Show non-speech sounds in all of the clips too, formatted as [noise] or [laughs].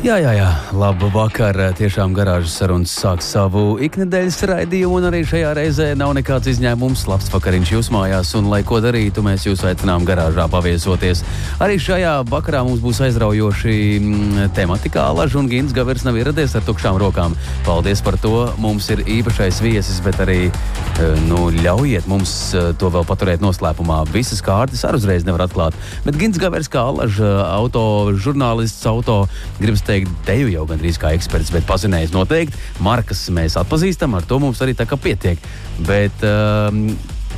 Jā, jā, jā, labu vakar. Tiešām garāžas sarunas sāk savu iknedēļas raidījumu, un arī šajā reizē nav nekāds izņēmums. Labs vakariņš jūs mājās, un lai ko darītu, mēs jūs aicinām garāžā paviesoties. Arī šajā vakarā mums būs aizraujoši mm, tematikā. Lažs un Gins Gavers nav ieradies ar tukšām rokām. Paldies par to. Mums ir īpašais viesis, bet arī eh, nu, ļaujiet mums eh, to vēl paturēt noslēpumā. Visas kārtas arī uzreiz nevar atklāt. Bet Gins Gavers kā Lažs auto žurnālists, auto gribas teikt, teju jau gandrīz kā eksperts, bet pazinējis noteikti. Markas mēs atpazīstam, ar to mums arī tā kā pietiek. Bet um,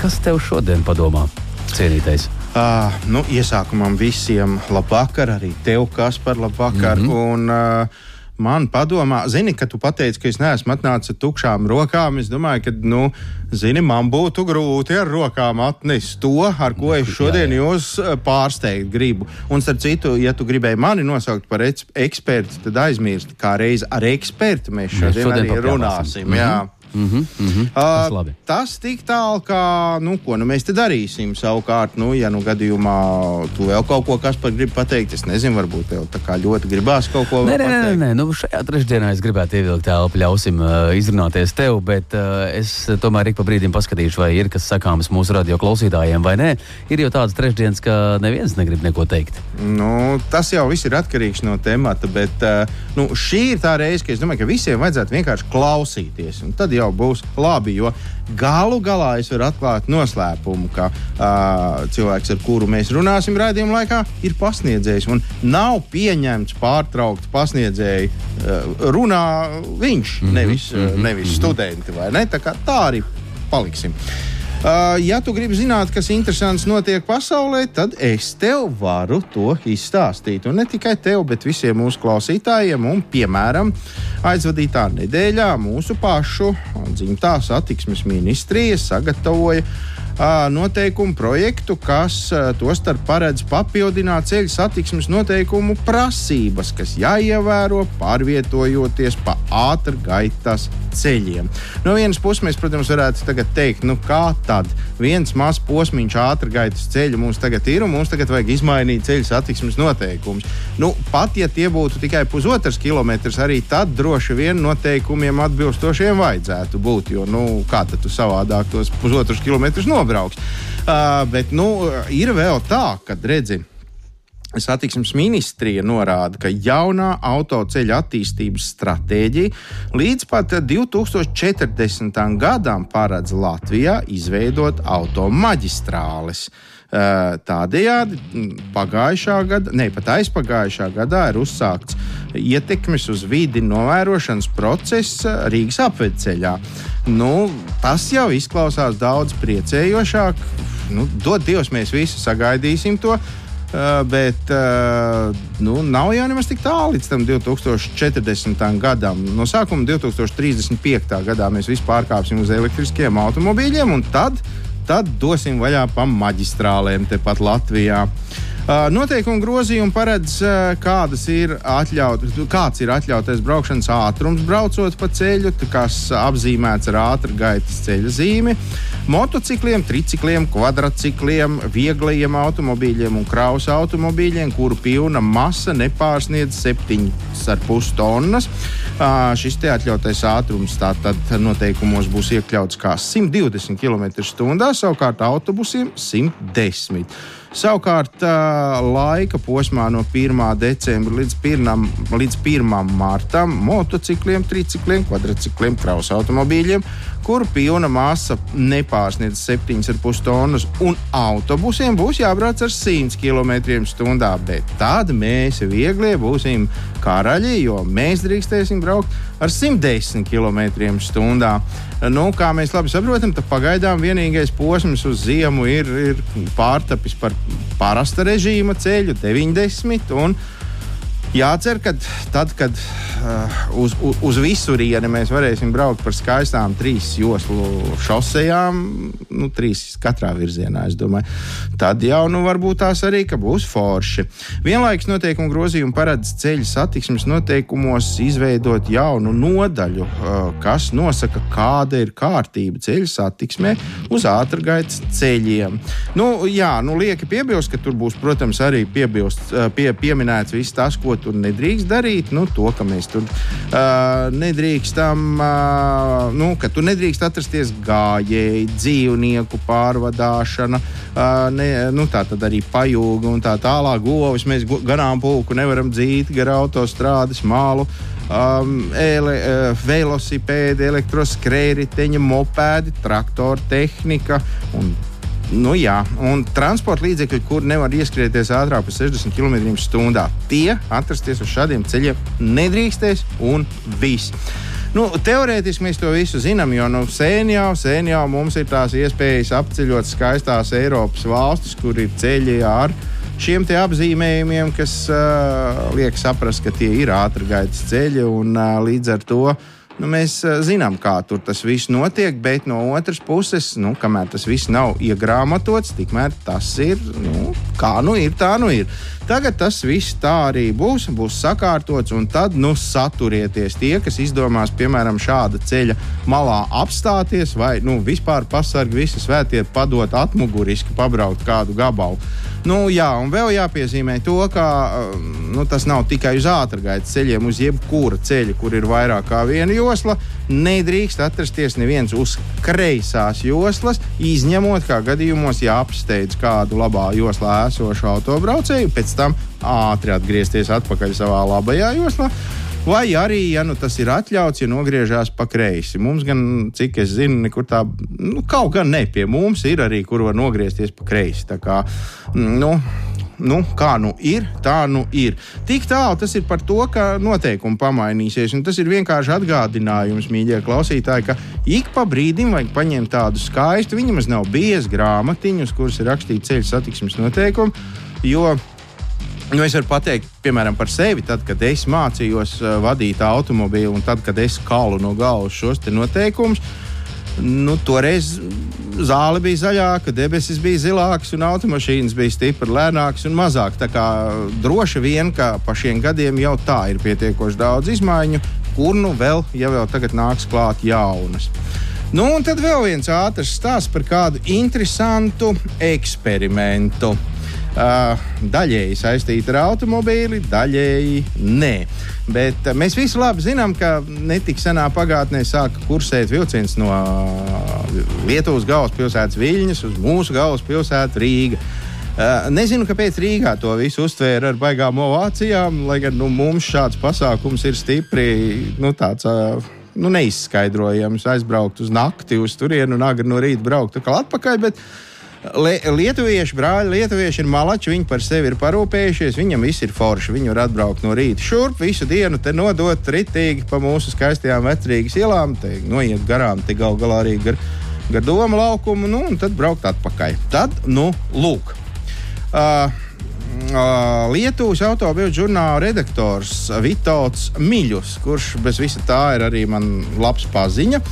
kas tev šodien padomā, cienītais? Uh, nu, iesākumam visiem labvakar, arī tev, kas par labvakar. Mm -hmm. un, uh, man padomā, zini, ka tu pateici, ka es neesmu atnācis ar tukšām rokām. Es domāju, ka, nu, zini, man būtu grūti ar rokām atnest to, ar ko es šodien jūs eh, pārsteigt gribu. Un, starp citu, ja tu gribēji mani nosaukt par ekspertu, tad aizmirsti, kā reiz ar ekspertu mēs šodien, mēs šodien arī runāsim. Mm -hmm. Mm -hmm, mm -hmm. Tas, uh, tas tik tālu, ka, nu, ko nu mēs te darīsim. Savukārt, nu, ja nu gadījumā tu vēl kaut ko kas par gribi pateikt, es nezinu, varbūt tev ļoti gribās kaut ko nē, nē, nē, nē, nu, šajā trešdienā es gribētu ievilkt telpu, ļausim uh, izrunāties tev, bet uh, es tomēr ik pa brīdim paskatīšu, vai ir kas sakāms mūsu radio klausītājiem vai nē. Ir jau tāds trešdienas, ka neviens negrib neko teikt. Nu, tas jau viss ir atkarīgs no temata, bet uh, nu, šī ir tā reize, ka es domāju, ka visiem vajadzētu vienkārši klausīties. Un tad jau jau būs labi. Jo galu galā es varu atklāt noslēpumu, ka uh, cilvēks, ar kuru mēs runāsim raidījuma laikā, ir pasniedzējs. Un nav pieņemts pārtraukt pasniedzēju uh, runā viņš, -hmm, nevis, mm -hmm, nevis mm -hmm. studenti. Ne? Tā, tā arī paliksim. Uh, ja tu gribi zināt, kas interesants notiek pasaulē, tad es tev varu to izstāstīt. Un ne tikai tev, bet visiem mūsu klausītājiem. Un, piemēram, aizvadītā nedēļā mūsu pašu dzimtā satiksmes ministrija sagatavoja noteikumu projektu, kas tostarp paredz papildināt ceļu satiksmes noteikumu prasības, kas jāievēro pārvietojoties pa ātrgaitas ceļiem. No vienas puses, mēs, protams, varētu teikt, nu kā tad viens mazs posms ātrgaitas ceļu mums tagad ir, un mums tagad vajag izmainīt ceļu satiksmes noteikumus. Nu, pat ja tie būtu tikai pusotrs kilometrs, arī tad droši vien noteikumiem atbilstošiem vajadzētu būt. Jo nu, kā tad tu savādāk tos pusotrus kilometrus nobrauks. Uh, bet nu, ir vēl tā, ka redzi. Satiksmes ministrija norāda, ka jaunā autoceļa attīstības stratēģija līdz pat 2040. gadam paredz Latvijā izveidot automaģistrāles. Tādējādi pagājušā gada, ne pat aizpagājušā gadā ir uzsākts ietekmes uz vidi novērošanas process Rīgas apvedceļā. Nu, tas jau izklausās daudz priecējošāk. Nu, dod Dievs, mēs visi sagaidīsim to. Uh, bet uh, nu, nav jau nemaz tik tālu līdz tam 2040. gadam. No sākuma 2035. gadā mēs vispār pārkāpsim uz elektriskiem automobīļiem, un tad, tad dosim vaļā pa maģistrālēm tepat Latvijā. Uh, noteikuma grozījumi paredz, uh, kādas ir atļaut, kāds ir atļautais braukšanas ātrums, braucot pa ceļu, kas apzīmēts ar ātrā gaitas ceļa zīmi. Motocikliem, tricikliem, kvadrcikliem, vieglajiem automobīļiem un kravas automobīļiem, kuru pilna masa nepārsniedz 7,5 tonnas. Uh, šis te atļautais ātrums tātad noteikumos būs iekļauts kā 120 km/h, savukārt autobusiem 110 km. Savukārt, laika posmā no 1. decembra līdz 1. Līdz 1. martam motocikliem, tricikliem, kvadrcikliem, kravas automobīļiem, kuru pilna masa nepārsniedz 7,5 tonnas, un autobusiem būs jābrauc ar 100 km/h. Bet tad mēs viegli būsim karaļi, jo mēs drīkstēsim braukt ar 110 km/h. Nu, kā mēs labi saprotam, tad pagaidām vienīgais posms uz ziemu ir, ir pārtapis par parasta režīma ceļu 90. Jācer, ka tad, kad uh, uz, uz, uz visurieni mēs varēsim braukt par skaistām trīs joslu šosejām, nu, trīs katrā virzienā, domāju, tad jau nu, varbūt tās arī būs forši. Vienlaikus noteikumu grozījumi paredz ceļu satiksmes noteikumos izveidot jaunu nodaļu, uh, kas nosaka, kāda ir kārtība ceļu satiksmē uz ātrgaitas ceļiem. Nu, jā, nu, lieki piebilst, ka tur būs, protams, arī piebilst, uh, pie, pieminēts viss tas, ko tur nedrīkst darīt. Nu, to, ka mēs tur uh, nedrīkstam, uh, nu, ka tur nedrīkst atrasties gājēji, dzīvnieku pārvadāšana, uh, ne, nu, tā tad arī pajūga un tā tālāk. Govis mēs garām pulku nevaram dzīt gar autostrādes mālu. Um, ele, uh, velosipēdi, elektroskrējēji, mopēdi, traktora tehnika un Nu, jā, un transporta līdzekļi, kur nevar ieskrieties ātrāk par 60 km/h, tie atrasties uz šādiem ceļiem nedrīkstēs un viss. Nu, teorētiski mēs to visu zinām, jo nu, sen jau, sen jau mums ir tās iespējas apceļot skaistās Eiropas valstis, kur ir ceļi ar šiem apzīmējumiem, kas uh, liek saprast, ka tie ir ātrgaitas ceļi un uh, līdz ar to Nu, mēs uh, zinām, kā tur tas viss notiek, bet no otras puses, nu, kamēr tas viss nav iegrāmatots, tikmēr tas ir nu, kā nu ir, tā nu ir. Tagad tas viss tā arī būs, būs sakārtots, un tad nu, saturieties tie, kas izdomās, piemēram, šāda ceļa malā apstāties, vai nu, vispār pasargi visi svētie padot atmuguriski pabraukt kādu gabalu. Nu, jā, un vēl jāpiezīmē to, ka nu, tas nav tikai uz ātrgaitas ceļiem, uz jebkura ceļa, kur ir vairāk kā viena josla. Nedrīkst atrasties neviens uz kreisās joslas, izņemot, kā gadījumos, ja apsteidz kādu labā joslā esošu autobraucēju, pēc tam ātri atgriezties atpakaļ savā labajā joslā. Vai arī, ja nu, tas ir atļauts, ja nogriežās pa kreisi. Mums, gan, cik es zinu, nekur tā, nu, kaut gan ne pie mums ir arī, kur var nogriezties pa kreisi. Tā kā, nu, nu, kā nu ir, tā nu ir. Tik tālu tas ir par to, ka noteikumi pamainīsies. Tas ir vienkārši atgādinājums, mīļie klausītāji, ka ik pa brīdim vajag paņemt tādu skaistu, viņam nav biezs grāmatiņu, uz kuras ir rakstīts ceļu satiksmes noteikumi. Jo Nu, es varu pateikt, piemēram, par sevi, tad, kad es mācījos uh, vadīt automobīlu, un tad, kad es kalu no galvas šos noteikumus, nu, toreiz zāle bija zaļāka, debesis bija zilākas, un automašīnas bija stipri lēnākas un mazāk. Tā kā droši vien, ka pa šiem gadiem jau tā ir pietiekoši daudz izmaiņu, kur nu vēl, ja vēl tagad nāks klāt jaunas. Nu, un tad vēl viens ātrs stāsts par kādu interesantu eksperimentu. Daļēji saistīta ar automobīli, daļēji nē. Bet mēs visi labi zinām, ka netik senā pagātnē sāka kursēt vilciens no Lietuvas galvaspilsētas Viļņas uz mūsu galvaspilsētu Rīgā. Nezinu, kāpēc Rīgā to visu uztvēra ar baigām ovācijām, lai gan nu, mums šāds pasākums ir stipri nu, tāds. Uh, nu, neizskaidrojams, aizbraukt uz nakti uz turieni un agri no rīta braukt atpakaļ. Bet, uh, Lietuvieši, brāļi, lietuvieši ir malači, viņi par sevi ir parūpējušies, viņam viss ir forši. Viņi var atbraukt no rīta šurp, visu dienu te nodot ritīgi pa mūsu skaistajām vecrīgas ielām, te noiet garām, te gal galā arī gar, gar domu laukumu, nu, un tad braukt atpakaļ. Tad, nu, lūk. Uh, Lietuvas automobiļu žurnāla redaktors Vitots Miļus, kurš bez visa tā ir arī man labs paziņa.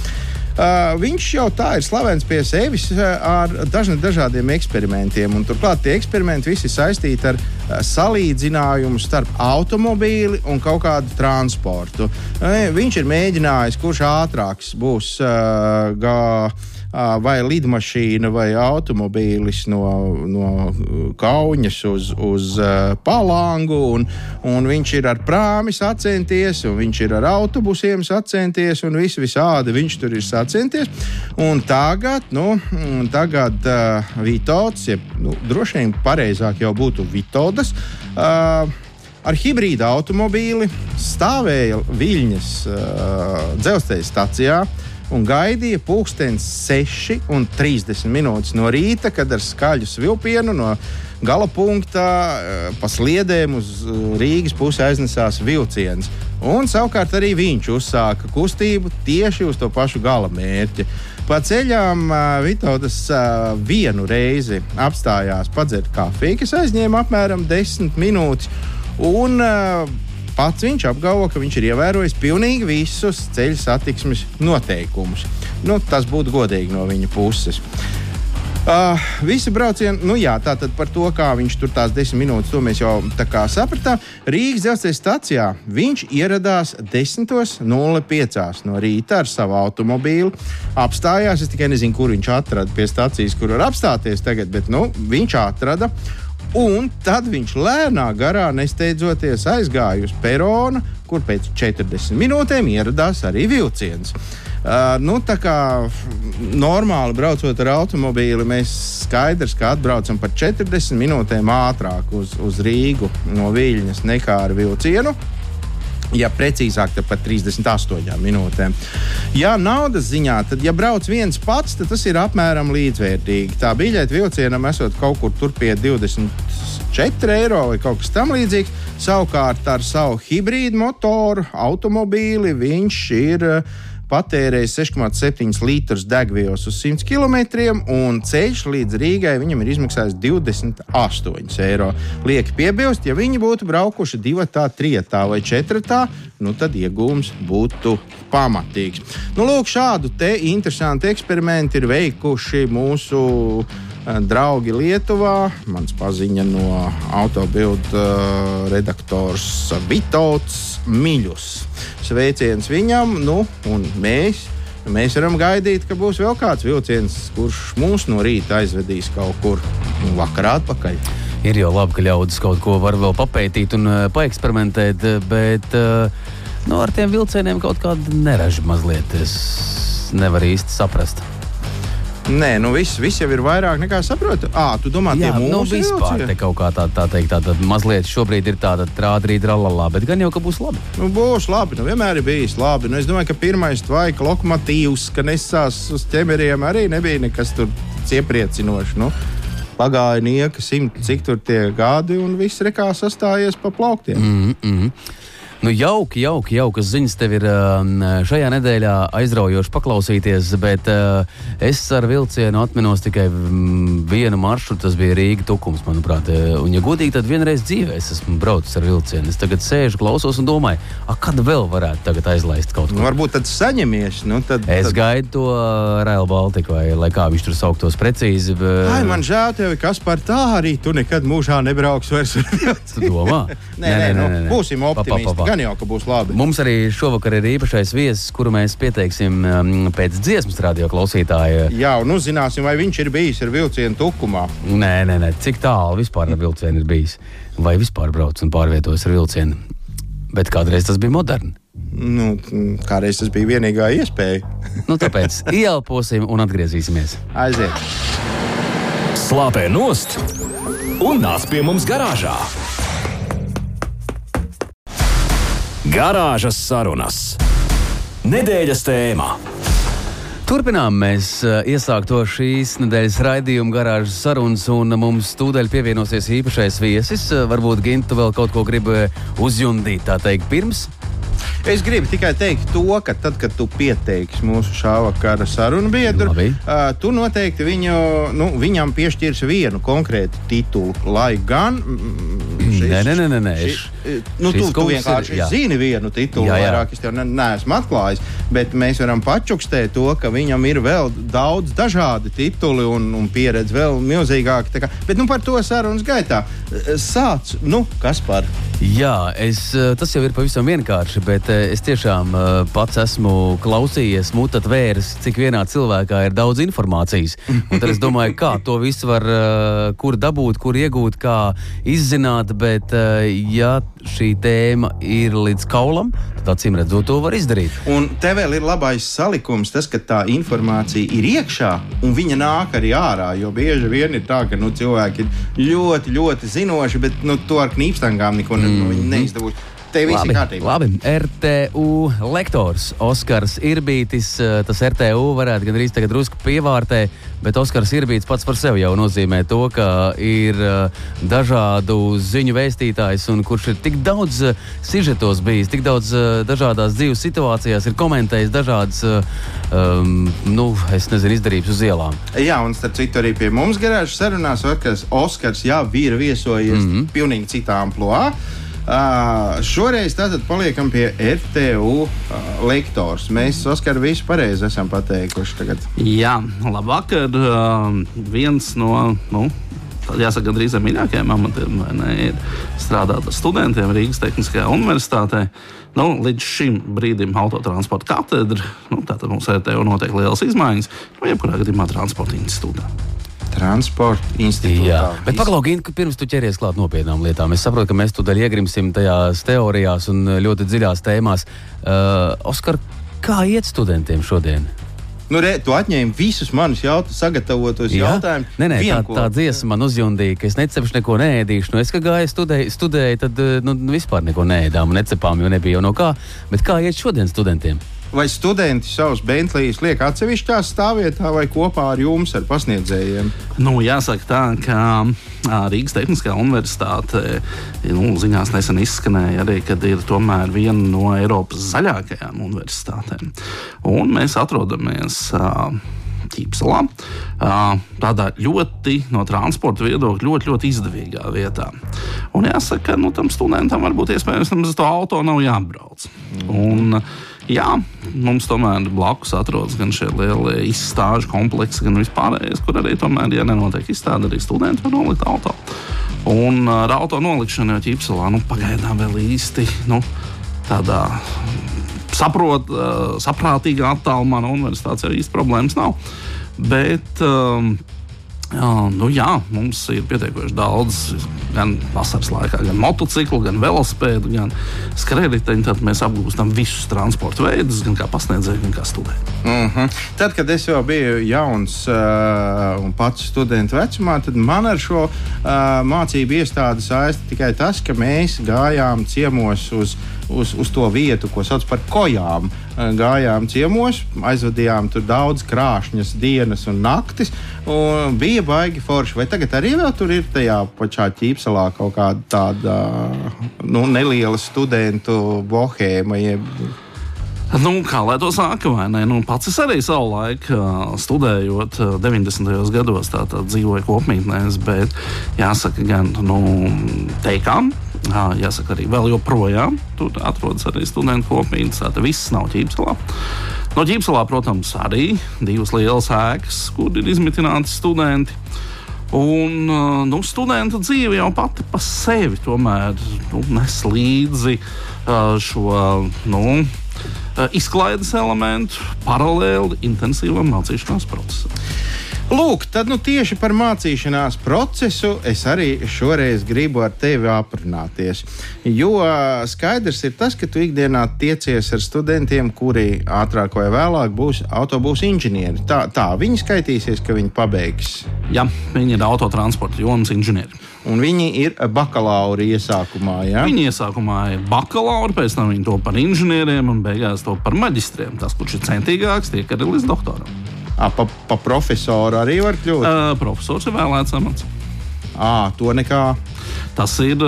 Uh, viņš jau tā ir slavens pie sevis uh, ar dažna, dažādiem eksperimentiem. Turklāt tie eksperimenti visi saistīti ar uh, salīdzinājumu starp automobīli un kaut kādu transportu. Uh, viņš ir mēģinājis, kurš ātrāks būs uh, gājis vai lidmašīna vai automobīlis no, no Kaunas uz, uz Palangu. Un, un viņš ir ar prāmi sacenties, un viņš ir ar autobusiem sacenties, un viss visādi viņš tur ir sacenties. Un tagad, nu, tagad uh, Vitots, ja, nu, droši vien pareizāk jau būtu Vitodas. Uh, ar hibrīda automobīli stāvēja Viļņas uh, dzelzceļa stacijā. Uh, un gaidīja pulkstenis 6,30 minūtes no rīta, kad ar skaļu svilpienu no gala punktā uh, pa sliedēm uz Rīgas pusi aiznesās vilciens. Un savukārt arī viņš uzsāka kustību tieši uz to pašu gala mērķi. Pa ceļām Vitaudas vienu reizi apstājās padzert kafiju, kas aizņēma apmēram 10 minūtes. Un, Pats viņš apgalvo, ka viņš ir ievērojis pilnīgi visus ceļu satiksmes noteikumus. Nu, tas būtu godīgi no viņa puses. Uh, visi braucieni, nu jā, tā tad par to, kā viņš tur tās desmit minūtes, to mēs jau tā kā sapratām. Rīgas dzelzceļa stacijā viņš ieradās 10.05 no rīta ar savu automobīlu. Apstājās, es tikai nezinu, kur viņš atrada pie stācijas, kur var apstāties tagad, bet nu, viņš atrada. Un tad viņš lēnā garā, nesteidzoties, aizgāja uz peronu, kur pēc 40 minūtēm ieradās arī vilciens. Uh, nu, tā kā normāli braucot ar automobīli, mēs skaidrs, ka atbraucam par 40 minūtēm ātrāk uz, uz Rīgu no Viļņas nekā ar vilcienu. Ja precīzāk, tad pat 38 minūtēm. Ja naudas ziņā, tad, ja brauc viens pats, tad tas ir apmēram līdzvērtīgi. Tā biļete vilcienam esot kaut kur tur pie 24 eiro vai kaut kas tamlīdzīgs. Savukārt ar savu hibrīdu motoru, automobīli viņš ir uh, patērējis 6,7 litrus degvielas uz 100 km, un ceļš līdz Rīgai viņam ir izmaksājis 28 eiro. Lieki piebilst, ja viņi būtu braukuši divi, trijotā vai četrotā, nu tad iegūms būtu pamatīgs. Nu, lūk, šādu te interesantu eksperimentu ir veikuši mūsu draugi Lietuvā. Mans paziņa no autobilda uh, redaktors Vitauts Miļus sveiciens viņam, nu, un mēs. Mēs varam gaidīt, ka būs vēl kāds vilciens, kurš mūs no rīta aizvedīs kaut kur nu, vakarā atpakaļ. Ir jau labi, ka ļaudis kaut ko var vēl papētīt un uh, paeksperimentēt, bet uh, nu, ar tiem vilcieniem kaut kāda neraža mazliet. Es nevaru īsti saprast. Nē, nu viss, viss jau ir vairāk nekā saprotu. Ah, tu domā, Jā, tie nu, mūsu vispār te kaut kā tā, tā teikt, tā, tā mazliet šobrīd ir tāda trādrīta ralalā, bet gan jau, ka būs labi. Nu, būs labi, nu vienmēr ir bijis labi. Nu, es domāju, ka pirmais tvaika lokomotīvs, ka nesās uz ķemeriem, arī nebija nekas tur iepriecinošs. Nu. Pagāja nieka simt, cik tur tie gadi, un viss rekā sastājies pa plauktiem. Mm -hmm. Nu, jauki, jauki, jaukas ziņas tev ir um, šajā nedēļā aizraujoši paklausīties, bet uh, es ar vilcienu atminos tikai mm, vienu maršrutu. Tas bija Rīga Tukums, manuprāt. Uh, un, ja godīgi, tad vienreiz dzīvē es esmu braucis ar vilcienu. Es tagad sēžu, klausos un domāju, kad vēl varētu aizlaist kaut ko. Nu, varbūt tad saņemies. Nu, tad, es tad... gaidu to uh, Rail Baltiku, vai lai kā viņš tur sauktos precīzi. Bet... Ai, man žēl, tevi, kas par tā arī tu nekad mūžā nebrauks vairs ar vilcienu. Domā? [laughs] nē, nē, nē, nē, nē, nē. būsim optimisti. Pa, pa, pa, pa gan jau, ka būs labi. Mums arī šovakar ir īpašais viesis, kuru mēs pieteiksim um, pēc dziesmas radio klausītāja. Jā, un uzzināsim, vai viņš ir bijis ar vilcienu tukumā. Nē, nē, nē. cik tālu vispār ar vilcienu ir bijis. Vai vispār brauc un pārvietojas ar vilcienu. Bet kādreiz tas bija moderns. Nu, kādreiz tas bija vienīgā iespēja. [laughs] nu, tāpēc ieelposim un atgriezīsimies. Aiziet! Slāpē nost un nāc pie mums garāžā! Garāžas sarunas. Nedēļas tēmā. Turpinām mēs uh, iesākto šīs nedēļas raidījumu garāžas sarunas, un mums tūdaļ pievienosies īpašais viesis. Uh, varbūt Gintu vēl kaut ko grib uzjundīt, tā teikt, pirms Es gribu tikai teikt to, ka tad, kad tu pieteiksi mūsu šā vakara sarunu biedru, uh, tu noteikti viņu, nu, viņam piešķirsi vienu konkrētu titulu. Lai gan. Mm, šis, nē, nē, nē, nē. Šis, nu, tu, tu vienkārši ir, zini vienu titulu, jā, jā. vairāk es tev ne, neesmu atklājis. Bet mēs varam pačukstēt to, ka viņam ir vēl daudz dažādi tituli un, un pieredze vēl milzīgāka. Bet nu, par to sarunas gaitā sāc, nu, kas par? Jā, es, tas jau ir pavisam vienkārši, bet es tiešām pats esmu klausījies, mutat vērs, cik vienā cilvēkā ir daudz informācijas. Un tad es domāju, kā to visu var, kur dabūt, kur iegūt, kā izzināt. Bet, ja šī tēma ir līdz kaulam, tad acīm redzot, to var izdarīt. Un te vēl ir labais salikums, tas, ka tā informācija ir iekšā un viņa nāk arī ārā. Jo bieži vien ir tā, ka nu, cilvēki ir ļoti, ļoti zinoši, bet nu, to ar knīpstangām neko mm -hmm. neizdevās. Te viss ir kārtībā. labi. RTU lektors Oskars Irbītis. eh, Tas RTU varētu gan arī tagad drusku pievārtē, bet Oskars Irbītis pats par sevi jau nozīmē to, ka ir eh, dažādu ziņu vēstītājs un kurš ir tik daudz eh, sižetos bijis, tik daudz dažādās dzīves situācijās, ir komentējis dažādas, um, nu, es nezinu, izdarības uz ielām. Jā, un starp citu arī pie mums garāžas sarunās, ka Oskars jau ir viesojies mm -hmm. pilnīgi citā amplitūdā. Uh, šoreiz tātad paliekam pie RTU uh, lektors. Mēs Oskaru visu pareizi esam pateikuši tagad. Jā, labvakar. Uh, viens no, nu, jāsaka, gandrīz mīļākajiem amatiem vai ne, ir strādāt ar studentiem Rīgas Tehniskajā universitātē. Nu, līdz šim brīdim autotransporta katedra, nu, tātad mums RTU notiek lielas izmaiņas, nu, jebkurā gadījumā transporta institūtā. Transporta institūtā. Jā, bet pagaidi, pirms tu ķeries klāt nopietnām lietām. Es saprotu, ka mēs tūdaļ iegrimsim tajās teorijās un ļoti dziļās tēmās. Uh, Oskar, kā iet studentiem šodien? Nu, re, tu atņēmi visus manus jautājumus, sagatavotos Jā? jautājumus. Nē, nē, tā, vienkopā. tā dziesma man uzjundīja, ka es necepšu neko nēdīšu. Nu, es kā gāju studēju, studēju tad uh, nu, vispār neko nēdām un necepām, jo nebija jau no kā. Bet kā iet šodien studentiem? Vai studenti savus Bentley's liek atsevišķā stāvvietā vai kopā ar jums, ar pasniedzējiem? Nu, jāsaka tā, ka Rīgas Tehniskā universitāte nu, ziņās nesen izskanēja arī, ka ir tomēr viena no Eiropas zaļākajām universitātēm. Un mēs atrodamies. ā, Ķīpselā. Tādā ļoti no transporta viedokļa ļoti, ļoti izdevīgā vietā. Un jāsaka, ka nu, tam studentam varbūt iespējams uz to auto nav jābrauc. Un, jā, mums tomēr blakus atrodas gan šie lielie izstāžu kompleksi, gan vispārējais, kur arī tomēr, ja nenotiek izstāde, arī studenti var nolikt auto. Un ar auto nolikšanu jau ķīpselā nu, pagaidām vēl īsti. Nu, Tādā saprot, saprātīgā attālumā no universitātes jau īsti problēmas nav. Bet, um, nu jā, mums ir pietiekoši daudz gan vasaras laikā, gan motociklu, gan velosipēdu, gan skrējēju. Tad mēs apgūstam visus transporta veidus, gan kā pasniedzēji, gan kā studenti. Mm -hmm. Tad, kad es vēl biju jauns uh, un pats students vecumā, tad man ar šo uh, mācību iestādi saista tikai tas, ka mēs gājām ciemos uz, uz, uz to vietu, ko sauc par kojām. Uh, gājām ciemos, aizvadījām tur daudz krāšņas dienas un naktis. Un bija baigi forši. Vai tagad arī tur ir tajā pašā ķīpselā kaut kāda tāda nu, neliela studentu bohēma? Jeb... Nu, kā lai to saka, vai ne? Nu, pats es arī savulaik ā, studējot ā, 90. gados, tā, tā dzīvoju kopmītnēs, bet jāsaka, gan nu, teikām. Jāsaka, arī vēl joprojām tur atrodas arī studentu kopmītnes. Tā viss nav ķīpselā. No ķīpselā, protams, arī divas lielas ēkas, kur ir izmitināti studenti. Un ā, nu, studenta dzīve jau pati par sevi tomēr nu, nes līdzi ā, šo nu, izklaides elementu paralēli intensīvam mācīšanās procesam. Lūk, tad nu, tieši par mācīšanās procesu es arī šoreiz gribu ar tevi aprunāties. Jo ā, skaidrs ir tas, ka tu ikdienā tiecies ar studentiem, kuri ātrāk vai vēlāk būs autobusu inženieri. Tā, tā viņi skaitīsies, ka viņi pabeigs. Ja viņi ir autotransporta jomas inženieri. Un viņi ir bakalauri iesākumā. Ja? Viņi iesākumā ir bakalauri, pēc tam viņi to par inženieriem un beigās to par maģistriem. Tas, kurš ir centīgāks, tiek arī līdz doktoram. Ā, Pa, pa profesoru arī var kļūt. Uh, profesors ir vēlēts amats. À, to nekā. Tas ir,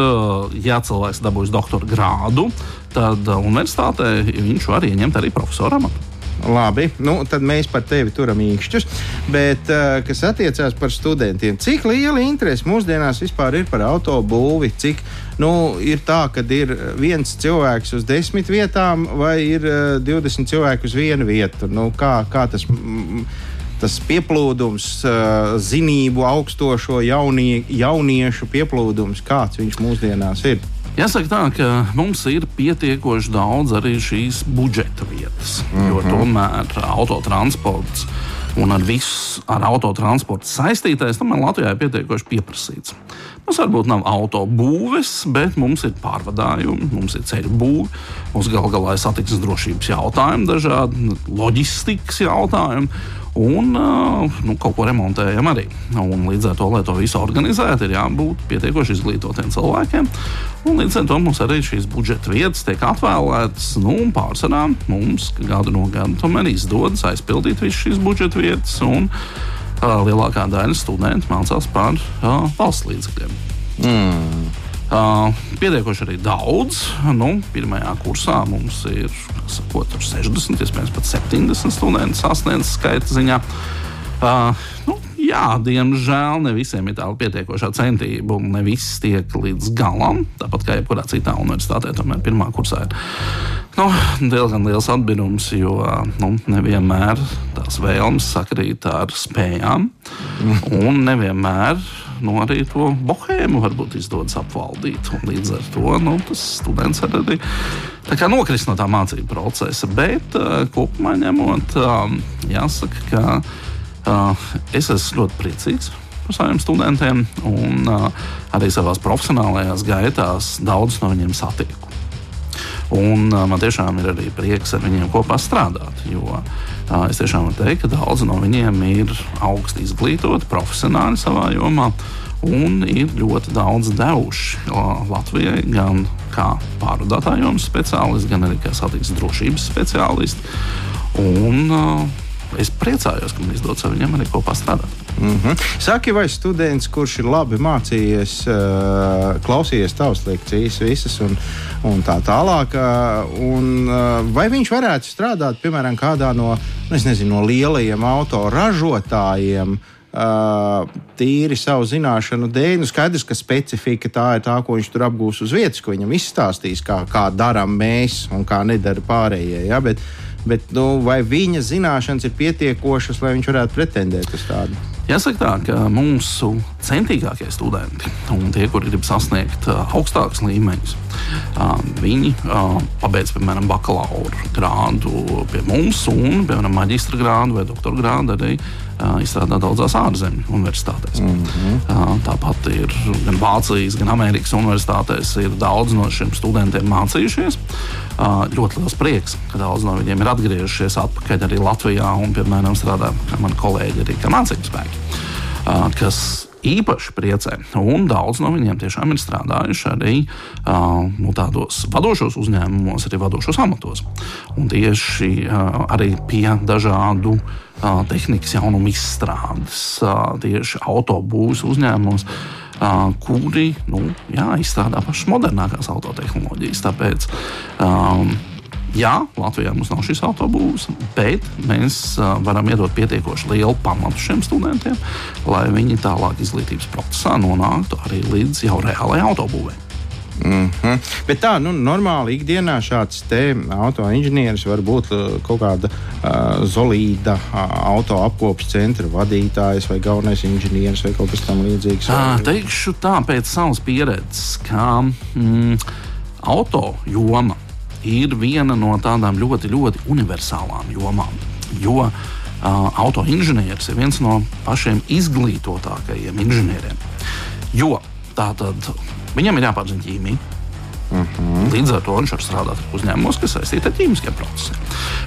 ja cilvēks dabūjis doktora grādu, tad universitātē viņš var ieņemt arī profesora amatu. Labi, nu, tad mēs par tevi turam īkšķus. Bet, uh, kas attiecās par studentiem, cik liela interese mūsdienās vispār ir par autobūvi? Cik nu, ir tā, ka ir viens cilvēks uz desmit vietām, vai ir uh, 20 cilvēki uz vienu vietu? Nu, kā, kā tas, tas pieplūdums, uh, zinību augstošo jaunie, jauniešu pieplūdums, kāds viņš mūsdienās ir? Jāsaka tā, ka mums ir pietiekoši daudz arī šīs budžeta vietas, mm -hmm. jo tomēr autotransports un ar visu ar autotransportu saistītais tomēr Latvijā ir pietiekoši pieprasīts. Mums varbūt nav autobūves, bet mums ir pārvadājumi, mums ir ceļu būve, mums gal galā ir satiksmes drošības jautājumi, dažādi loģistikas jautājumi. Un nu, kaut ko remontējam arī. Un līdz ar to, lai to visu organizētu, ir jābūt pietiekoši izglītotiem cilvēkiem. Un līdz ar to mums arī šīs budžeta vietas tiek atvēlētas. Nu, pārsvarā mums gadu no gada tomēr izdodas aizpildīt visas šīs budžeta vietas. Un, uh, lielākā daļa studentu mācās par uh, valsts līdzekļiem. Mm. Uh, pietiekoši arī daudz. Nu, pirmajā kursā mums ir sakot, 60, iespējams, pat 70 studenti sasniedz skaita ziņā. Uh, nu, jā, diemžēl ne visiem ir tāda pietiekošā centība, un ne viss tiek līdz galam. Tāpat kā jebkurā citā universitātē, tomēr pirmā kursā ir nu, diezgan liels atbildums, jo nu, nevienmēr tās vēlmes sakrīt ar spējām, un nevienmēr nu, arī to bohēmu varbūt izdodas apvaldīt. Līdz ar to nu, tas students arī nokrist no tā mācību procesa. Bet kopumā ņemot, jāsaka, ka es esmu ļoti priecīgs par saviem studentiem un uh, arī savā profesionālajās gaitās daudzus no viņiem satieku. Un, uh, man tiešām ir arī prieks ar viņiem kopā strādāt. Jo uh, es tiešām varu teikt, ka daudzi no viņiem ir augsti izglītoti, profesionāli savā jomā. Un ir ļoti daudz devuši uh, Latvijai, gan kā pārvadātāju jomas speciālisti, gan arī kā satiksmes drošības speciālisti. Un, uh, es priecājos, ka man izdodas ar viņiem arī kopā strādāt. Mm -hmm. Saki, vai students, kurš ir labi mācījies, uh, klausījies tavas lekcijas, visas un, un tā tālāk, uh, un, uh, vai viņš varētu strādāt, piemēram, kādā no, nu, nezinu, no lielajiem autoražotājiem? Uh, tīri savu zināšanu dēļ. Nu, skaidrs, ka specifika tā ir tā, ko viņš tur apgūs uz vietas, ko viņam izstāstīs, kā, kā darām mēs un kā nedara pārējie. Ja? Bet, bet nu, vai viņa zināšanas ir pietiekošas, lai viņš varētu pretendēt uz tādu? Jāsaka tā, ka mūsu centīgākie studenti un tie, kuri grib sasniegt augstākus līmeņus, viņi pabeidz, piemēram, bakalaura grādu pie mums un, piemēram, maģistra grādu vai doktora grādu arī izstrādā daudzās ārzemju universitātēs. Mm -hmm. Tāpat ir gan Vācijas, gan Amerikas universitātēs ir daudz no šiem studentiem mācījušies. Ļoti liels prieks, ka daudz no viņiem ir atgriežušies atpakaļ arī Latvijā un, piemēram, strādā kā mani kolēģi arī kā mācību spēki. Kas īpaši priecē. Un daudz no viņiem tiešām ir strādājuši arī uh, nu, tādos vadošos uzņēmumos, arī vadošos amatos. Un tieši uh, arī pie dažādu tehnikas jaunumu izstrādes tieši autobūvas uzņēmumos. Uh, kuri nu, jā, izstrādā pašas modernākās autotehnoloģijas. Tāpēc, um, jā, Latvijā mums nav šīs autobūvas, bet mēs varam iedot pietiekoši lielu pamatu šiem studentiem, lai viņi tālāk izglītības procesā nonāktu arī līdz jau reālajai autobūvei. Mm -hmm. Bet tā, nu, normāli ikdienā šāds autoinženieris var būt kaut kāda uh, solīda uh, auto apkopes centra vadītājs vai galvenais inženieris vai kaut kas tamlīdzīgs. Tā, teikšu tā, pēc savas pieredzes, ka mm, auto joma ir viena no tādām ļoti, ļoti universālām jomām. Jo uh, autoinženieris ir viens no pašiem izglītotākajiem inženieriem. Jo tā tad Viņam ir jāpārzina ķīmija. Uh -huh. Līdz ar to viņš var strādāt uzņēmumos, kas saistīti ar ķīmiskiem procesiem.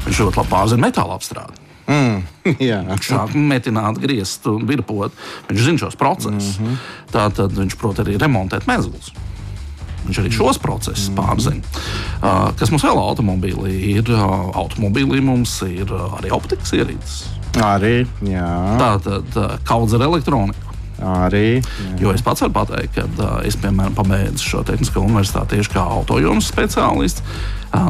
Viņš ļoti labi pārzina metāla apstrādi. Mm, [laughs] viņš sāk metināt, griezt un virpot. Viņš zina šos procesus. Mm -hmm. Tātad viņš prot arī remontēt mezglus. Viņš arī šos procesus pārzina. Uh, kas mums vēl automobīlī ir? Uh, automobīlī mums ir uh, arī optikas ierīces. Arī, jā. Tātad uh, kaudz ar elektroniku. Arī. Jā. Jo es pats varu pateikt, ka uh, es, piemēram, pabeidzu šo tehnisko universitāti tieši kā autojomas speciālists.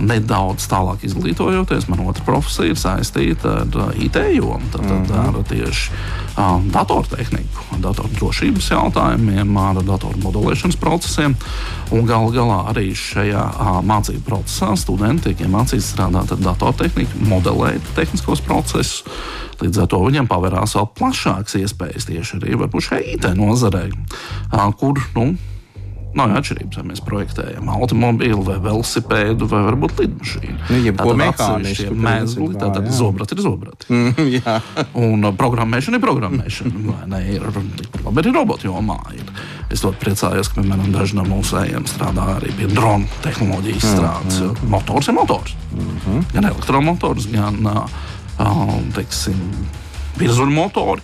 Nedaudz tālāk izglītojoties, man otra profesija ir saistīta ar IT jomu. Tad -hmm. ar tieši uh, datortehniku, datordrošības jautājumiem, ar datoru modelēšanas procesiem. Un gal galā arī šajā mācību procesā studenti tiek iemācīti strādāt ar datortehniku, modelēt tehniskos procesus. Līdz ar to viņiem pavērās vēl plašākas iespējas tieši arī šai IT nozarei, kur nu, nav atšķirības, vai mēs projektējam automobīlu, vai velosipēdu, vai varbūt lidmašīnu. Nu, Jebko mehānismu. Mēzgli, tātad zobrati ir zobrati. Mm, un programmēšana ir programmēšana. ne, ir, labi, arī robotu jomā ir. Es ļoti priecājos, ka, piemēram, daži no mūsu ējiem strādā arī pie drona tehnoloģijas izstrādes. Mm, mm. Motors ir motors. Mm -hmm. Gan elektromotors, gan uh, teiksim, virzuļu motori.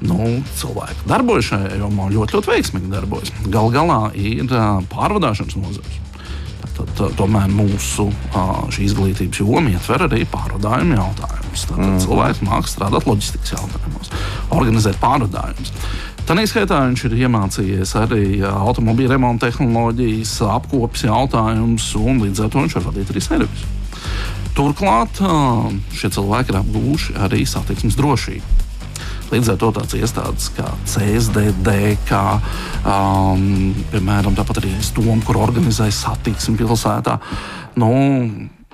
Nu, cilvēki darbojas šajā jomā ļoti, ļoti veiksmīgi. Darbojas. Galu galā ir pārvadāšanas nozars. Tad, tomēr mūsu šī izglītības joma ietver arī pārvadājumu jautājumus. Tad mm. cilvēks mākslinieks strādāt loģistikas jautājumos, organizēt pārvadājumus. Tā skaitā viņš ir iemācījies arī automobīļa remonta tehnoloģijas, apkopes jautājumus, un līdz ar to viņš var vadīt arī servisu. Turklāt šie cilvēki ir apgūši arī satiksmes drošību. Līdz ar to tādas iestādes kā CSDD, kā um, piemēram arī Stoma, kur organizē satiksmi pilsētā. Nu,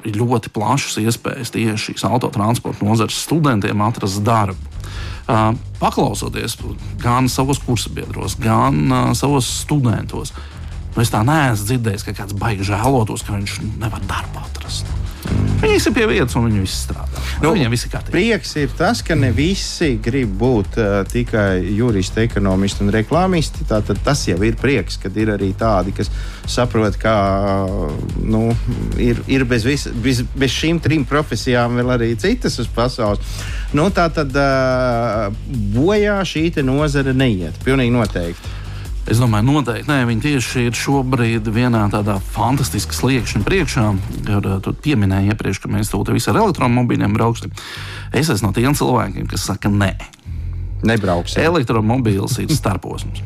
ir ļoti plašas iespējas tieši šīs autotransporta nozares studentiem atrast darbu. Uh, paklausoties gan savos kursabiedros, gan uh, savos studentos, nu, es tā neesmu dzirdējis, ka kāds baigs žēlotos, ka viņš nevar darbu atrast. Viņi ir pie vietas un viņi visi strādā. Nu, Viņiem viss ir kārtībā. Prieks ir tas, ka ne visi grib būt uh, tikai juristi, ekonomisti un reklāmisti. Tātad tas jau ir prieks, kad ir arī tādi, kas saprot, ka uh, nu, ir, ir bez, vis, bez, bez šīm trim profesijām vēl arī citas uz pasaules. Nu, tā tad uh, bojā šī nozare neiet. Pilnīgi noteikti. Es domāju, noteikti nē, viņi tieši ir šobrīd vienā tādā fantastiskā sliekšņa priekšā. Tur uh, pieminēja iepriekš, ka mēs to visu ar elektromobīļiem brauksim. Es esmu no tiem cilvēkiem, kas saka, nē. Nebrauksim. Elektromobīls ir starposms.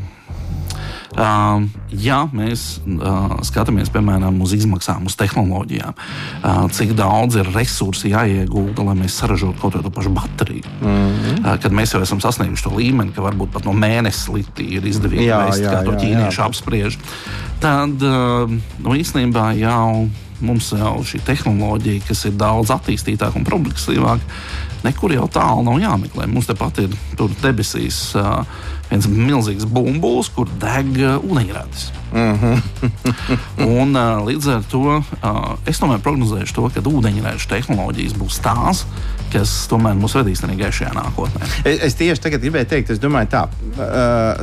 Uh, ja mēs uh, skatāmies piemēram uz izmaksām, uz tehnoloģijām, uh, cik daudz ir resursi jāiegulda, lai mēs saražotu kaut kādu pašu bateriju. Mm -hmm. kad mēs jau esam sasnieguši to līmeni, ka varbūt pat no mēneša līdzi ir izdevīgi jā, kā to ķīnieši apspriež, tad nu, īstenībā jau mums jau šī tehnoloģija, kas ir daudz attīstītāka un progresīvāka, nekur jau tālu nav jāmeklē. Mums tepat ir debesīs. Viens milzīgs bumbulis, kur deg ūdeņradis. Mm -hmm. [laughs] un, līdz ar to es tomēr prognozēšu to, ka ūdeņraža tehnoloģijas būs tās, kas tomēr mūs vedīs arī gaišajā nākotnē. Es, es tieši tagad gribēju teikt, es domāju, tā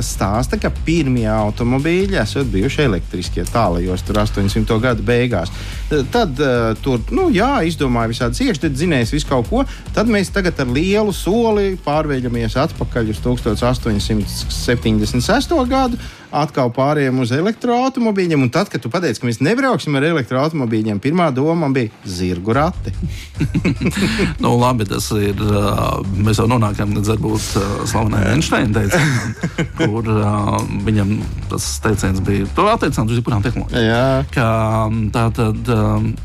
stāsta, ka pirmie automobīļi esat bijuši elektriskie tālajos, tur 800. gadu beigās. Tad tur, nu, jā, izdomāja visādi iekšdedzinējs, visu kaut ko. Tad mēs tagad ar lielu soli pārveļamies atpakaļ uz 1800. 76. gadu, atkal pārējām uz elektroautobīļiem. Un tad, kad tu pateici, ka mēs nebrauksim ar elektroautobīļiem, pirmā doma bija zirgu rati. [laughs] nu, labi, tas ir. Mēs jau nonākam līdz varbūt slavenai Einsteina teicienam, [laughs] kur viņam tas teiciens bija. To attiecināt uz jebkurām tehnoloģijām. Ka tā tad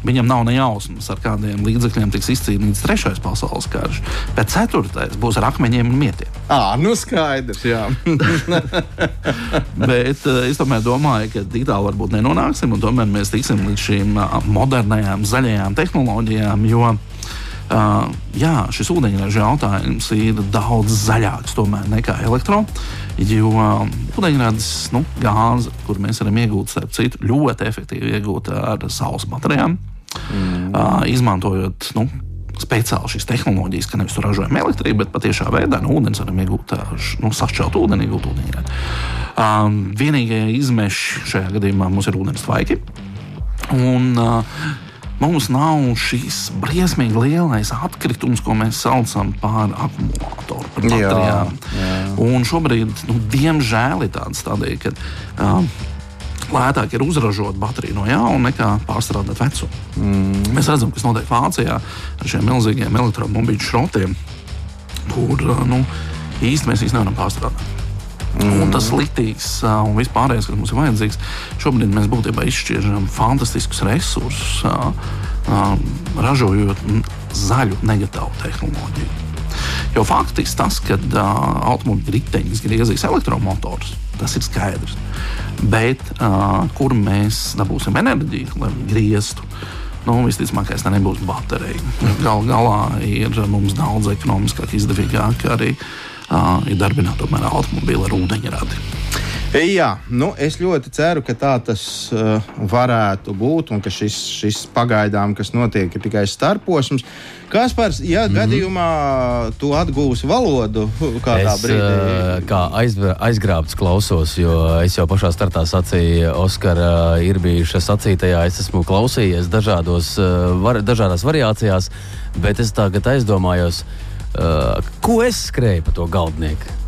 viņam nav ne jausmas, ar kādiem līdzekļiem tiks izcīnīts trešais pasaules karš. Bet ceturtais būs ar akmeņiem un mietiem. À, nu skaidrs, jā. [laughs] Bet uh, es tomēr domāju, ka tik tālu varbūt nenonāksim, un tomēr mēs tiksim līdz šīm uh, modernajām, zaļajām tehnoloģijām. Jo Uh, jā, šis ūdeņraža jautājums ir daudz zaļāks nekā elektronisks. Jo uh, ūdeņradis, nu, gāze, kur mēs varam iegūt, starp citu, ļoti efektīvi iegūt ar saules baterijām, mm. uh, izmantojot nu, speciāli šīs tehnoloģijas, ka nevis tur ražojam elektrību, bet patiešā veidā no ūdens varam iegūt nu, sašķelt ūdeni, iegūt ūdeni. Um, vienīgie izmeši šajā gadījumā mums ir ūdens tvaiki. Un, uh, Mums nav šīs briesmīgi lielais atkritums, ko mēs saucam par akumulātoru, par baterijām. Jā, jā. Un šobrīd, nu, diemžēl, ir tāda stadija, ka uh, lētāk ir uzražot bateriju no jauna nekā pārstrādāt veco. Mm. Mēs redzam, kas notiek Vācijā ar šiem milzīgiem elektromobīļu šrotiem, kur nu, īstenībā mēs īstenībā nevaram pārstrādāt. Mm. Un tas litīs un vispārējais, kas mums ir vajadzīgs, šobrīd mēs būtībā izšķiežam fantastiskus resursus, ražojot zaļu negatīvu tehnoloģiju. Jo faktiski tas, ka uh, automobīļa riteņus griezīs elektromotors, tas ir skaidrs. Bet uh, kur mēs dabūsim enerģiju, lai grieztu? Nu, visticamāk, tā nebūs baterija. Gal galā ir mums daudz ekonomiskāk, izdevīgāk arī uh, ir darbināt tomēr automobīlu ar ūdeņradi. Jā, nu, es ļoti ceru, ka tā tas uh, varētu būt un ka šis, šis pagaidām, kas notiek, ir tikai starposms. Kaspars, ja mm -hmm. gadījumā tu atgūsi valodu kādā es, brīdī, uh, kā aiz, aizgrābts klausos, jo es jau pašā startā sacīju, Oskara ir bijuša sacītajā, es esmu klausījies dažādos, uh, var, dažādās variācijās, bet es tagad aizdomājos. Uh, ko es skrēju pa to galdnieku?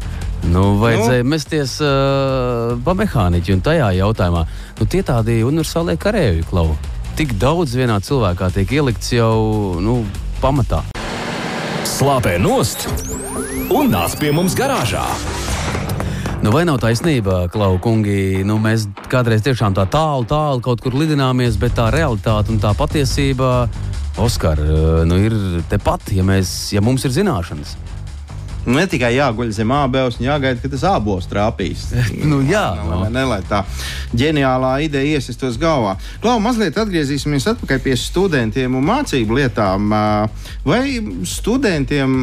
Nu, vajadzēja nu. mesties uh, pa mehāniķu un tajā jautājumā. Nu, tie tādi universālie karavīri, klau. Tik daudz vienā cilvēkā tiek ielikts jau nu, pamatā. Slāpē nost un nāc pie mums garāžā. Nu, vai nav taisnība, Klau, kungi? Nu, mēs kādreiz tiešām tā tālu, tālu kaut kur lidināmies, bet tā realitāte un tā patiesība, Oskar, nu, ir tepat, ja, mēs, ja mums ir zināšanas. Nu, ne tikai jāguļ zem ābeles, un jāgaida, ka tas ābols trāpīs. [laughs] nu, jā, no. ne, lai tā ģeniālā ideja iesistos galvā. Klau, mazliet atgriezīsimies atpakaļ pie studentiem un mācību lietām. Vai studentiem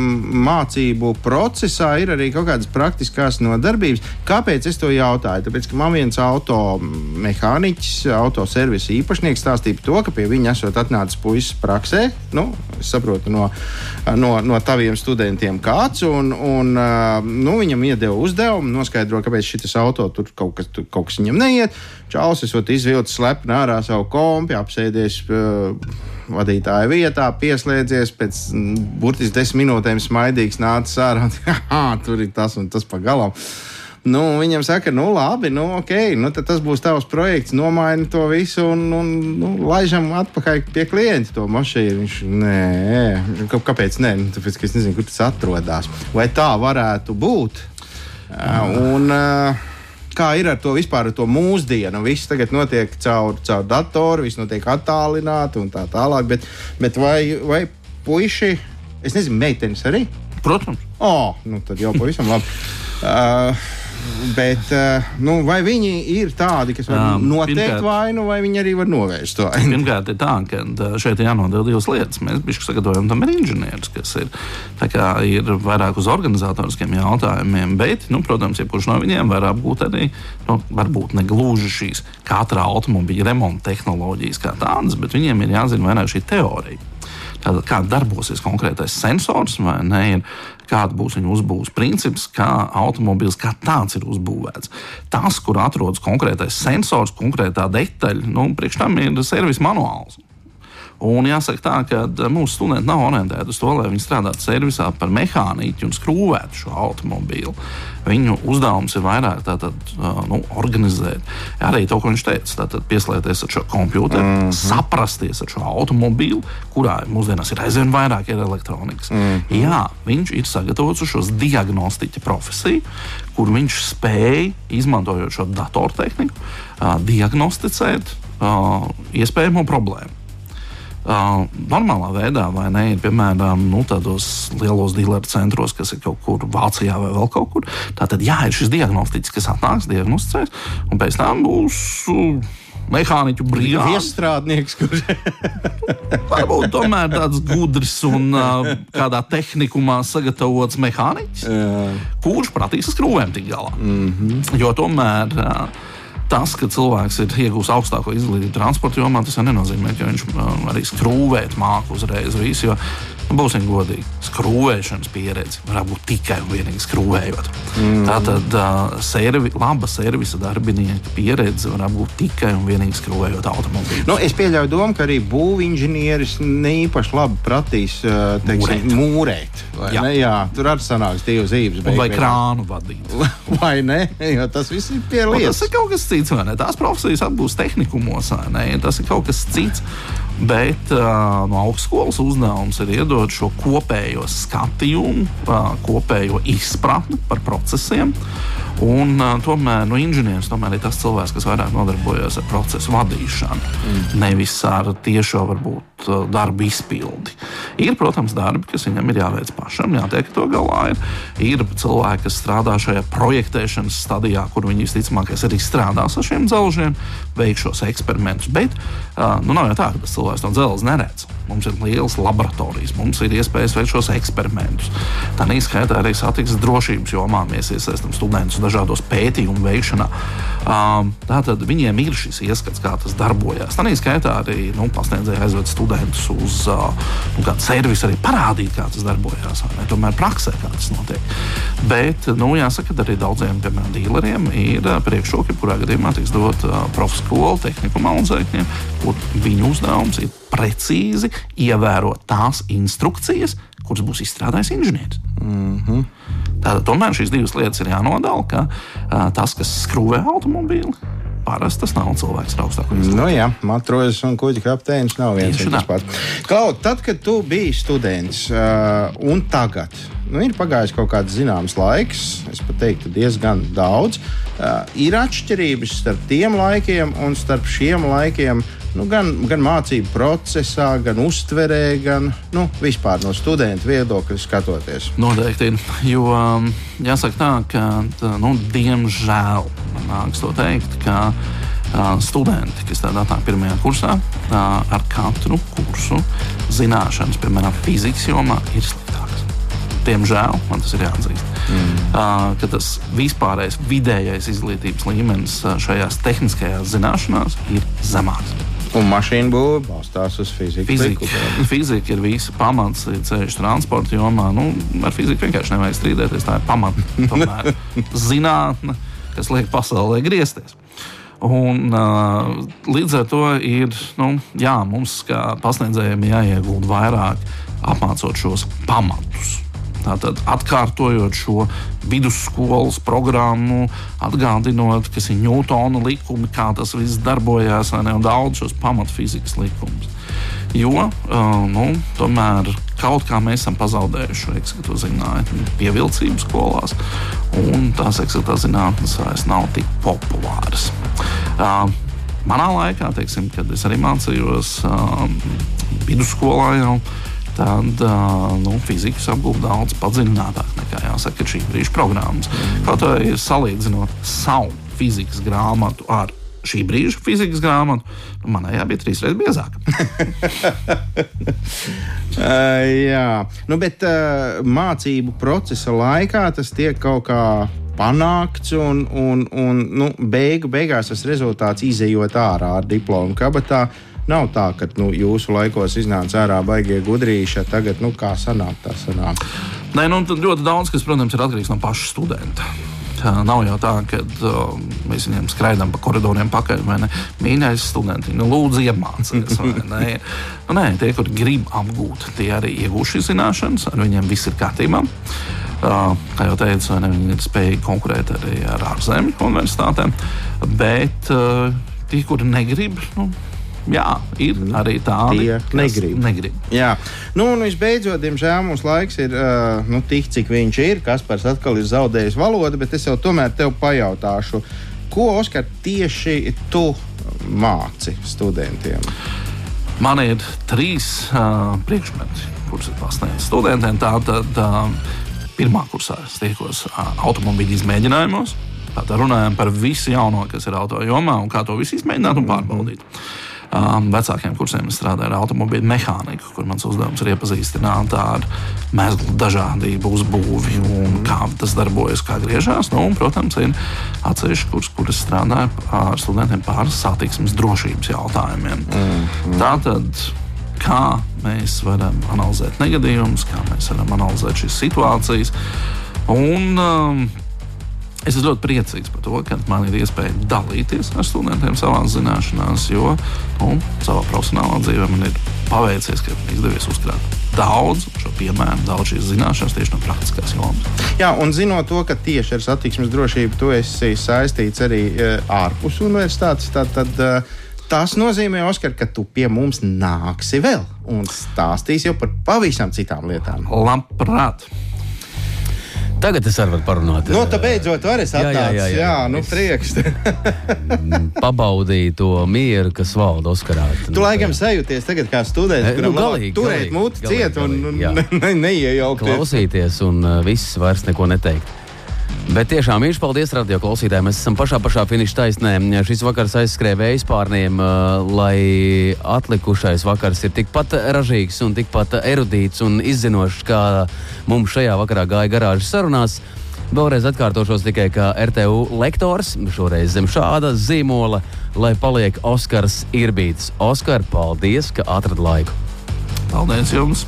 mācību procesā ir arī kaut kādas praktiskās nodarbības? Kāpēc es to jautāju? Tāpēc, ka man viens auto mehāniķis, auto servisa īpašnieks stāstīja par to, ka pie viņa esot atnācis puisis praksē. Nu, es saprotu no, no, no taviem studentiem kāds. Un, un, un nu, viņam iedeva uzdevumu, noskaidroja, kāpēc šis auto tur kaut kas, tur kaut kas viņam neiet. Čāls esot izvilcis slepni ārā savu kompi, apsēdies uh, vadītāja vietā, pieslēdzies, pēc burtiski desmit minūtēm smaidīgs nācis ārā. [laughs] tur ir tas un tas pa galam. Nu, viņam saka, nu, labi, nu, ok, nu, tas būs tavs projekts, nomaini to visu un, un nu, laižam atpakaļ pie klienta to mašīnu. Viņš, nē, kāpēc nē? Nu, tāpēc, ka es nezinu, kur tas atrodas. Vai tā varētu būt? Un, kā ir ar to vispār, ar to mūsdienu? Viss tagad notiek caur, caur datoru, viss notiek attālināti un tā tālāk. Bet, bet vai, vai puiši, es nezinu, meitenes arī? Protams. Oh, nu tad jau pavisam labi. Uh, Bet, uh, nu, vai viņi ir tādi, kas var um, noteikt pirmkārt, vainu, vai viņi arī var novērst to vainu? Pirmkārt, ir tā, ka šeit ir jānodala divas lietas. Mēs bijām sagatavojami tam ir inženieris, kas ir, ir vairāk uz organizatoriskiem jautājumiem, bet, nu, protams, jebkurš no viņiem var apgūt arī, nu, varbūt ne gluži šīs katra automobīļa remonta tehnoloģijas kā tādas, bet viņiem ir jāzina vairāk šī teorija. Tātad, kā darbosies konkrētais sensors, vai ne, ir, kāda būs viņa uzbūves princips, kā automobilis kā tāds ir uzbūvēts. Tas, kur atrodas konkrētais sensors, konkrētā detaļa, nu, priekš tam ir servisa manuāls. Un jāsaka tā, ka mūsu studenti nav orientēti uz to, lai viņi strādātu servisā par mehāniķu un skrūvētu šo automobīlu. Viņu uzdevums ir vairāk tātad, nu, organizēt. Arī to, ko viņš teica, tātad pieslēgties ar šo computeru, mm -hmm. saprasties ar šo automobīlu, kurā mūsdienās ir aizvien vairāk ir elektronikas. Mm -hmm. Jā, viņš ir sagatavots uz šo diagnostiķa profesiju, kur viņš spēj, izmantojot šo datortehniku, diagnosticēt iespējamo problēmu. Uh, normālā veidā, vai ne, ir piemēram nu, tādos lielos dealeru centros, kas ir kaut kur Vācijā vai vēl kaut kur. Tātad, jā, ir šis diagnostiķis, kas atnāks, diagnosticēs, un pēc tam būs. Uh, mehāniķu brīvības iestrādnieks, kurš [laughs] varbūt tomēr tāds gudrs un uh, kādā tehnikumā sagatavots mehāniķis, Jā. kurš prasīs skrūvēm tik galā. Mm -hmm. Jo tomēr uh, tas, ka cilvēks ir iegūmis augstāko izglītību transporta jomā, tas nenozīmē, ka viņš um, arī skrūvēt māku uzreiz visu. Jo, būsim godīgi, skrūvēšanas pieredze var būt tikai un vienīgi skrūvējot. Mm. Tā tad uh, servi, laba servisa darbinieka pieredze var būt tikai un vienīgi skrūvējot automobīlu. Nu, es pieļauju domu, ka arī būvinženieris ne īpaši labi pratīs teiksim, mūrēt. mūrēt Jā. Ne? Jā, tur arī sanāks divi zīmes. Vai krānu vadīt. [laughs] vai ne? Jo tas viss ir pie lietas. Tas ir kaut kas cits? Tās profesijas atbūs tehnikumos, vai ne? Tas ir kaut kas cits. Bet uh, no augstskolas uzdevums ir iedot šo kopējo skatījumu, uh, kopējo izpratni par procesiem. Un, uh, tomēr no inženieris tomēr ir tas cilvēks, kas vairāk nodarbojas ar procesu vadīšanu, mm. nevis ar tiešo varbūt, darbu izpildi. Ir, protams, darbi, kas viņam ir jāveic pašam, jātiek to galā. Ir, ir cilvēki, kas strādā šajā projektēšanas stadijā, kur viņi visticamāk arī strādās ar šiem dzelžiem, veiks šos eksperimentus. Bet uh, nu, nav jau tā, ka tas cilvēks no dzelzceļa neredz. Mums ir lielas laboratorijas, mums ir iespējas veikt šos eksperimentus. Tā neizskaitā arī satiksmes drošības jomā mēs iesaistām studentus dažādos pētījumu veikšanā. Um, tātad viņiem ir šis ieskats, kā tas darbojas. Tā neizskaitā arī nu, pasniedzēji aizved studentus uz uh, nu, kādu servisu, arī parādīt, kā tas darbojas. Tomēr praksē, kā tas notiek. Bet, nu, jāsaka, arī daudziem, piemēram, dīleriem ir priekšroka, kurā gadījumā tiks dot uh, profeskola tehniku mākslinieks, kur viņu uzdevums ir precīzi ievērot tās instrukcijas, kuras būs izstrādājis inženieris. Mm -hmm. Tātad tomēr šīs divas lietas ir jānodala, ka uh, tas, kas skrūvē automobīli, parasti tas nav cilvēks ar augstāko izglītību. Nu, jā, matrozes un kuģa kapteinis nav viens un tas pats. Klau, tad, kad tu biji students uh, un tagad, nu, ir pagājis kaut kāds zināms laiks, es pat teiktu, diezgan daudz. Uh, ir atšķirības starp tiem laikiem un starp šiem laikiem. Nu, gan, gan mācību procesā, gan uztverē, gan nu, vispār no studentu viedokļa skatoties. Noteikti. Jo um, jāsaka tā, ka tā, nu, diemžēl nāks to teikt, ka uh, studenti, kas tādā nāk pirmajā kursā, uh, ar katru kursu zināšanas, piemēram, fizikas jomā, ir sliktākas. Diemžēl man tas ir jāatzīst. Mm. Uh, ka tas vispārējais vidējais izglītības līmenis šajās tehniskajās zināšanās ir zemāks. Un mašīna būvē balstās uz fiziku. Fizika, [laughs] fizika ir visa pamats ir ceļš transporta jomā. Nu, ar fiziku vienkārši nevajag strīdēties. Tā ir pamata [laughs] zinātne, kas liek pasaulē griezties. Un, uh, līdz ar to ir nu, jā, mums, kā pasniedzējiem, jāiegulda vairāk apmācot šos pamatus. Tātad atkārtojot šo vidusskolas programmu, atgādinot, kas ir Ņūtona likumi, kā tas viss darbojās, ne, un daudz šos pamatfizikas likumus. Jo nu, tomēr kaut kā mēs esam pazaudējuši šo ekskluzīvo zinātņu pievilcību skolās, un tās ekskluzīvās zinātnes vairs nav tik populāras. Manā laikā, teiksim, kad es arī mācījos vidusskolā, jau tad uh, nu, fizikas apgūta daudz padziļinātāk nekā jāsaka, šī brīža programmas. Kaut arī salīdzinot savu fizikas grāmatu ar šī brīža fizikas grāmatu, nu, manējā bija trīs reizes biezāka. [laughs] Uh, jā, nu, bet uh, mācību procesa laikā tas tiek kaut kā panākts, un, un, un nu, beigu, beigās tas rezultāts izējot ārā ar diplomu kabatā. Nav tā, ka nu, jūsu laikos iznāca ārā baigie gudrīši, tagad nu, kā sanāk, tā sanāk. Nē, nu, ļoti daudz, kas, protams, ir atkarīgs no paša studenta. Nav jau tā, ka uh, mēs viņiem skraidām pa koridoriem pakaļ? Mīļais studenti, nu, lūdzu, iemācieties. Ne? Nu, nē, tie, kur grib apgūt, tie arī iegūst šīs zināšanas, ar viņiem viss ir kārtībā. Uh, kā jau teicu, ne, viņi ir spējīgi konkurēt arī ar ārzemju universitātēm. Bet uh, tie, kuri negrib, nu, jā, ir arī tādi, Tie kas negrib. negrib. Jā, nu, un visbeidzot, diemžēl mums laiks ir uh, nu, tik, cik viņš ir. Kaspars atkal ir zaudējis valodu, bet es jau tomēr tev pajautāšu, ko Oskar tieši tu māci studentiem? Man ir trīs uh, priekšmeti, kurus es pasniedzu studentiem. Tātad uh, pirmā kursā es tiekos uh, automobīļu izmēģinājumos. Tātad runājam par visu jauno, kas ir auto jomā un kā to visu izmēģināt un pārbaudīt. Um, vecākiem kursiem strādāju ar automobīļu mehāniku, kur mans uzdevums ir iepazīstināt ar mezglu dažādību, uzbūvi un kā tas darbojas, kā griežās. Nu, un, protams, ir atsevišķi kurs, kur es strādāju ar studentiem pār satiksmes drošības jautājumiem. Mm. Tātad, kā mēs varam analizēt negadījumus, kā mēs varam analizēt šīs situācijas. Un, um, Es esmu ļoti priecīgs par to, ka man ir iespēja dalīties ar studentiem savā zināšanās, jo nu, savā profesionālā dzīvē man ir paveicies, ka izdevies uzkrāt daudz šo piemēru, daudz šīs zināšanas tieši no praktiskās jomas. Jā, un zinot to, ka tieši ar satiksmes drošību tu esi saistīts arī uh, ārpus universitātes, tad, tad uh, tas nozīmē, Oskar, ka tu pie mums nāksi vēl un stāstīsi jau par pavisam citām lietām. Labprāt! Tagad es arī varu parunāt. Nu, tā beidzot, var es atnācu. jā, Jā, jā. jā, nu, prieks. [laughs] Pabaudīju to mieru, kas valda Oskarā. Tu laikam sajūties tagad kā students, Eh, kuram nu, galīgi, turēt muti ciet un, un [laughs] ne, ne, neiejaukties. klausīties, un uh, viss vairs neko neteikt. Bet tiešām mīļš paldies radio klausītājiem. Mēs esam pašā, pašā finiša taisnē. Šis vakars aizskrēja vējas pārniem, lai atlikušais vakars ir tikpat ražīgs un tikpat erudīts un izzinošs, kā mums šajā vakarā gāja garāžas sarunās. Vēlreiz atkārtošos tikai kā RTU lektors, šoreiz zem šāda zīmola, lai paliek Oskars Irbīts. Oskar, paldies, ka atradi laiku! Paldies jums!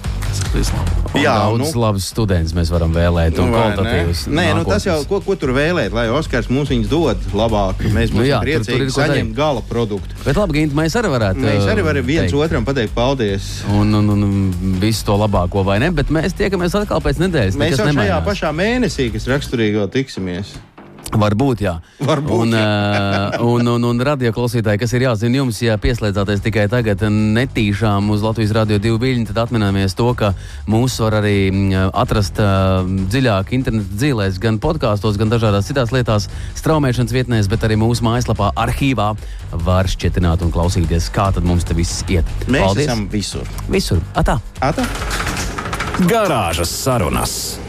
Jā, daudz nu- labus studentus mēs varam vēlēt un Nu, kvalitatīvus. Nē, nu, tas jau, nākotnes. ko, ko tur vēlēt, lai Oskars mums viņus dod labāk. Mēs Nu būsim jā, nu, tur- tur priecīgi saņemt darīt. gala produktu. Bet labi, Gint, mēs arī varētu. Mēs arī varam viens teikt. otram pateikt paldies. Un, un, un visu to labāko, vai ne? Bet mēs tiekamies atkal pēc nedēļas. Mēs jau šajā nemainās. pašā mēnesī, kas raksturīgi vēl tiksimies. Varbūt, jā. Varbūt, un, uh, un, un, un radio klausītāji, kas ir jāzina jums, ja pieslēdzāties tikai tagad netīšām uz Latvijas radio divu viļņu, tad atminamies to, ka mūs var arī mm, atrast uh, dziļāk interneta dzīvēs, gan podkāstos, gan dažādās citās lietās, straumēšanas vietnēs, bet arī mūsu mājaslapā, arhīvā var šķietināt un klausīties, kā tad mums te viss iet. Mēs Paldies! esam visur. Visur! Atā! Ata? Garāžas sarunas.